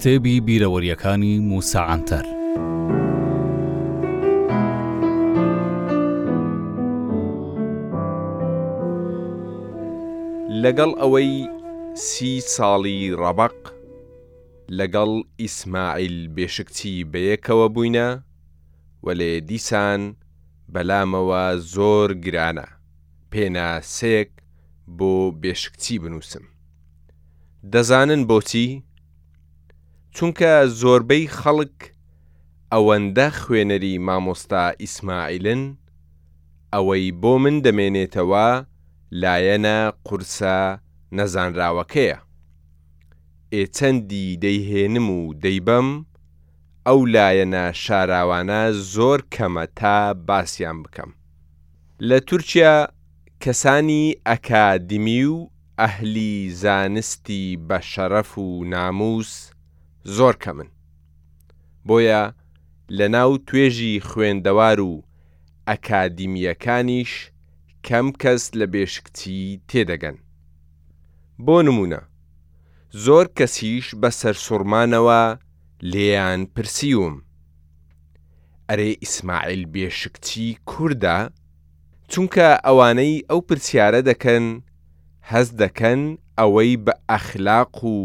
کتێبی بیرەوەریەکانی موسا عەنتەر لەگەڵ ئەوەی سی ساڵی ڕەبەق لەگەڵ ئیسماعیل بێشکچی بەیەکەوە بووینە، وەلێ دیسان بەلامەوە زۆر گرانە. پێناسەیەک بۆ بێشکچی بنووسم. دەزانن بۆچی؟ چونکە زۆربەی خەڵک ئەوەندە خوێنەری مامۆستا ئیسماعیلن، ئەوەی بۆ من دەمێنێتەوە لایەنە قورسە نەزانراوەکەیە. ئێ چەندی دەیهێنم و دەیبەم، ئەو لایەنە شاراوانە زۆر کەمە تا باسیان بکەم. لە تورکیا کەسانی ئەکادمی و ئەهلی زانستی بە شەرەف و نامووس زۆر کەمن، بۆیە لە ناو توێژی خوێندەوار و ئەکادیمییەکانیش کەم کەس لە بێشکچی تێدەگەن. بۆ نموونە زۆر کەسیش بە سەرسوڕمانەوە لێیان پرسیوم، ئەرێ ئیسماعیل بێشکچی کوردە؟ چونکە ئەوانەی ئەو پرسیارە دەکەن هەست دەکەن ئەوەی بە ئەخلاق و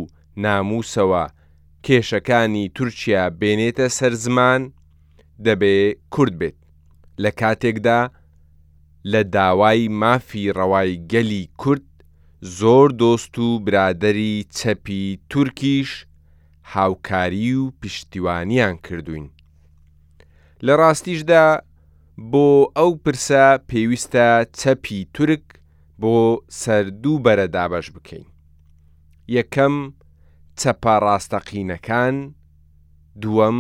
ناموسەوە کێشەکانی تورکیا بێنێتە سەر زمان دەبێ کورد بێت لە کاتێکدا لە داوای مافی ڕەوای گەلی کورد زۆر دۆست و برادەری چەپی تورکیش هاوکاریی و پشتیوانیان کردووین. لە ڕاستیشدا بۆ ئەو پرسە پێویستە چەپی تورک بۆ سەر دوو بەرە دابەش بکەین. یەکەم چەپە ڕاستەقینەکان، دووەم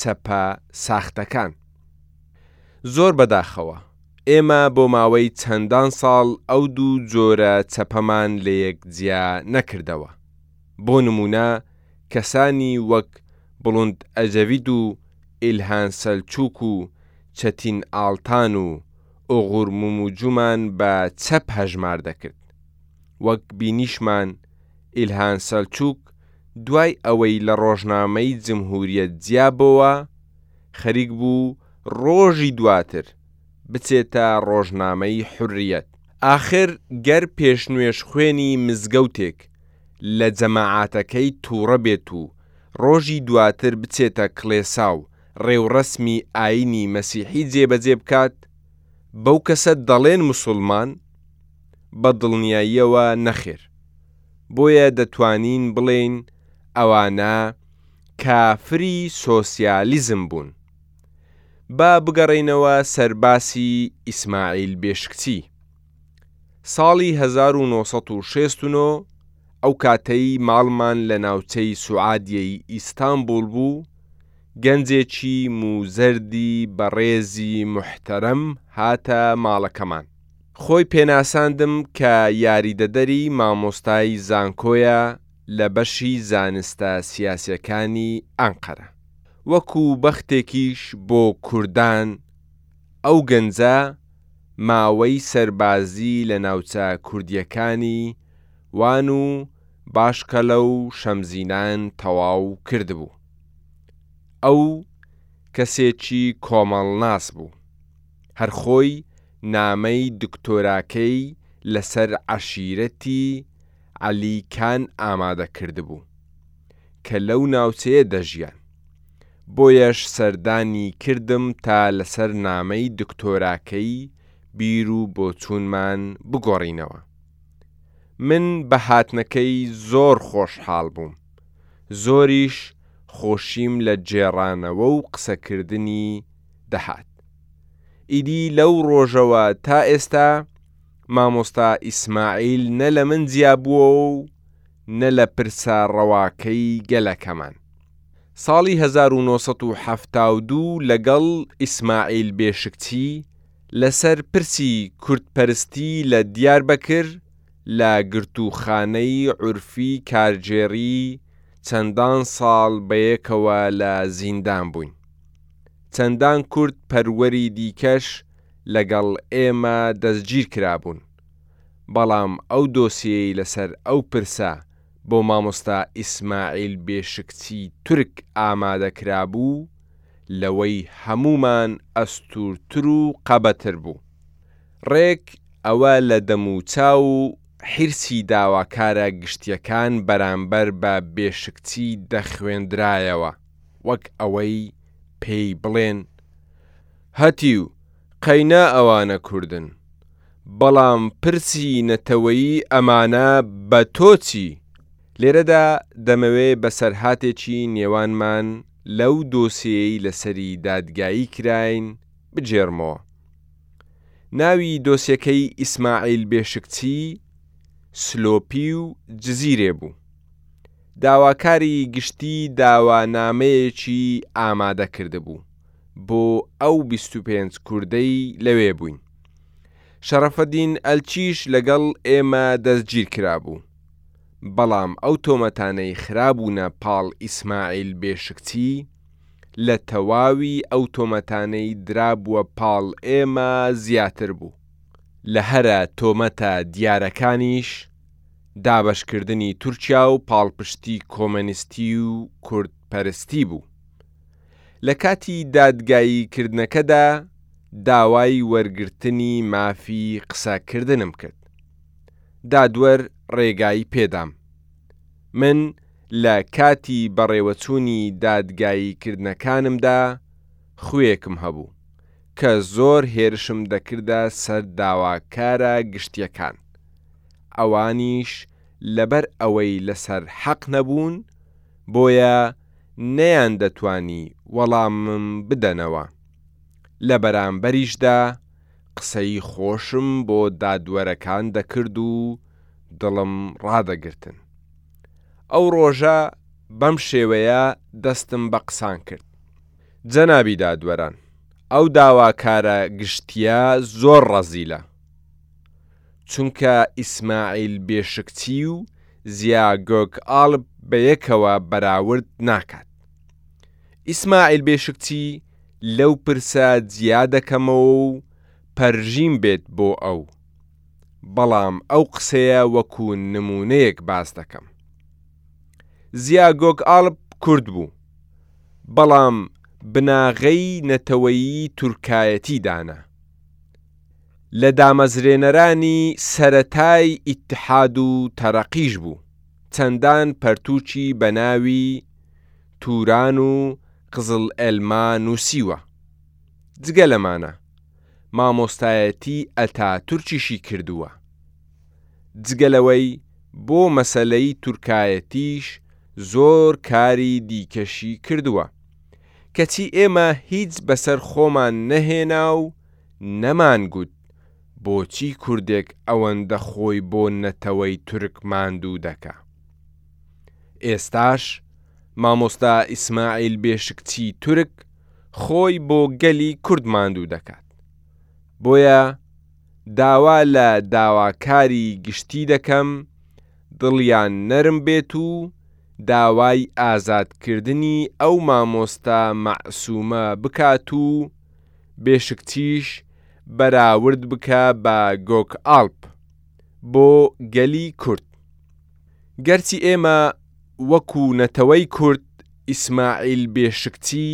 چەپە ساختەکان. زۆر بەداخەوە ئێمە بۆ ماوەی چەندان ساڵ ئەو دوو جۆرە چەپەمان لەیەک جیا نەکردەوە. بۆ نموونە کەسانی وەک بڵوند ئەجەوید و ئیلهان سەلچوک و چەتین ئاڵتان و ئوغور موموجومان بە چەپ هەژمار دەکرد. وەک بینیشمان ئیلهان سەلچوک دوای ئەوەی لە ڕۆژنامەی جمهوریەت جیابۆوە، خەریک بوو ڕۆژی دواتر بچێتە ڕۆژنامەی حوریەت. ئاخر گەر پێشنوێژخوێنی مزگەوتێک لە جەماعاتەکەی توڕە بێت و ڕۆژی دواتر بچێتە کڵێسا و ڕێوڕەسمی ئاینی مەسیحی جێبەجێ بکات، بەو کەسە دەڵێن موسوڵمان؟ بە دڵنیاییەوە نەخێر. بۆیە دەتوانین بڵێین ئەوانە کافری سۆسیالیزم بوون. با بگەڕێینەوە سەر باسی ئیسماعیل بێشکچی. ساڵی هەزار و نۆ سەد و شەست و نۆ ئەو کاتەی ماڵمان لە ناوچەی سوعادیەی ئیستانبوڵ بوو گەنجێکی موزەردی بەڕێزی موحتەرەم هاتە ماڵەکەمان خۆی پێناساندم کە یاریدەدەری مامۆستای زانکۆیە لە بەشی زانستە سیاسیەکانی ئەنقەرە وەکو بەختێکیش بۆ کوردان ئەو گەنجە ماوەی سەربازی لە ناوچە کوردییەکانی وان و باشکەلە و شەمزینان تەواو کردبوو. ئەو کەسێکی کۆمەڵناس بوو. هەر خۆی نامەی دکتۆراکەی لەسەر عەشیرەتی عەلی کان ئامادە کردبوو. کە لەو ناوچەیە دەژیان. بۆیەش سەردانی کردم تا لەسەر نامەی دکتۆراکەی بیر و بۆچوونمان بگۆڕینەوە. من بە هاتنەکەی زۆر خۆشحاڵ بووم، زۆریش خۆشیم لە گێڕانەوە و قسەکردنی دەهات. ئیدی لەو ڕۆژەوە تا ئێستا مامۆستا ئیسماعیل نە لە من جیابووەوە و نە لە پرسە ڕەواکەی گەلەکەمان. ساڵی هەزار و نۆ سەد و حەفتا و دوو لەگەڵ ئیسماعیل بێشکچی لەسەر پرسی کوردپەرستی لە دیاربەکر لە گرتووخانەی عورفی کارگێڕی چەندان ساڵ بەیەکەوە لە زیندان بووین. چەندان کورد پەروەری دیکەش لەگەڵ ئێمە دەستگیرکرابوون. بەڵام ئەو دۆسیەیەی لەسەر ئەو پرسە بۆ مامۆستا ئیسماعیل بێشکچی تورک ئامادە کرابوو لەوەی هەموومان ئەستوورتر و قەبەتر بوو. ڕێک ئەوە لە دەموچاو و حیرسی داواکارە گشتییەکان بەرامبەر بە بێشکچی دەخوێندرایەوە وەک ئەوەی پێی بڵێن، هەتیو، قەینا ئەوانە کوردن، بەڵام پرسی نەتەوەیی ئەمانە بە تۆ چی؟ لێرەدا دەمەوێ بەسەرهاتێکی نێوانمان لەو دۆسێیەی لەسەری دادگایی کراین بگێڕمەوە. ناوی دۆسێکەی ئیسماعیل بێشکچی، سلۆپی و جزیرێ بوو. داواکاری گشتی داوانامەیەکی ئامادە کردبوو، بۆ ئەو بیست و پێنج کوردەی لەوێ بووین. شەڕەفەدین ئەلچیش لەگەڵ ئێمە دەستگیر کرابوو. بەڵام ئەو تۆمەتانەی خرابوونە پاڵ ئیسماعیل بێشکچی، لە تەواوی ئەو تۆمەتانەی درابووە پاڵ ئێمە زیاتر بوو. لە هەرە تۆمەتە دیارەکانیش، دابەشکردنی تورکیا و پاڵپشتی کۆمەنیستی و کوردپەرستی بوو. لە کاتی دادگاییکردنەکەدا داوای وەرگرتنی مافی قسەکردنم کرد. دادوەر رێگای پێدام. من لە کاتی بەڕێوەچوونی دادگاییکردنەکانمدا خووێکم هەبوو، کە زۆر هێرشم دەکردە سەر داواکارە گشتییەکان، ئەوانیش لەبەر ئەوەی لەسەر حەق نەبوون، بۆیە نەیاندەتوانی وەڵامم بدەنەوە، لە بەرامبەریشدا قسەی خۆشم بۆ دادوەرەکان دەکرد و دڵم ڕادەگرتن. ئەو ڕۆژە بەم شێوەیە دەستم بە قسان کرد، جەنابی دادوەران، ئەو داواکارە گشتییە زۆر ڕەزیلە، چونکە ئیسماعیل بێشکچی و زیا گۆکئالپ بەیەکەوە بەراورد ناکات. ئیسماعیل بێشکچی لەو پرسە جیا دەکەمەوە و پەرژیم بێت بۆ ئەو، بەڵام ئەو قسەیە وەکو نموونەیەک باس دەکەم. زیا گۆکئالپ کورد بوو، بەڵام بناغەی نەتەوەیی تورکایەتی دانا. لە دامەزرێنەرانی سەرەتای ئیتحاد و تەرەقیش بوو، چەندان پەرتووکی بە ناوی توران و قزڵ ئێلما نووسیوە. جگە لەمانە مامۆستایەتی ئەتاتورکیشی کردووە. جگە لەوەی بۆ مەسەلەی تورکایەتیش زۆر کاری دیکەشی کردووە، کەچی ئێمە هیچ بەسەر خۆمان نەهێنا و نەمانگوت بۆچی کوردێک ئەوەندە خۆی بۆ نەتەوەی تورک ماندوو دەکا. ئێستاش مامۆستا ئیسماعیل بێشکچی تورک خۆی بۆ گەلی کورد ماندوو دەکات. بۆیە داوا لە داواکاری گشتی دەکەم دڵیان نەرم بێت و داوای ئازادکردنی ئەو مامۆستا مەعسومە بکات و، بێشکتیش بەراورد بکە بە گۆکئاڵپ بۆ گەلی کورد گەرچی ئێمە وەکو نەتەوەی کورد ئیسماعیل بێشکتی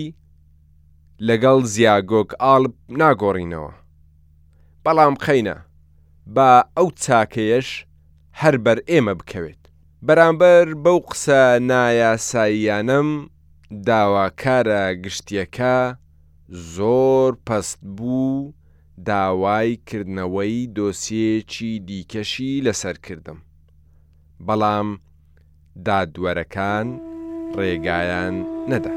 لەگەڵ زیا گۆکئاڵپ ناگۆڕینەوە بەڵام قەینا با ئەو چاکەیەش هەر بەر ئێمە بکەوێت بەرامبەر بەو قسە نایاساییانەم داواکارە گشتیەکە زۆر پەست بوو داوای کردنەوەی دۆسیەیەکی دیکەشی لەسەر کردم بەڵام دادوەرەکان ڕێگایان نەدا.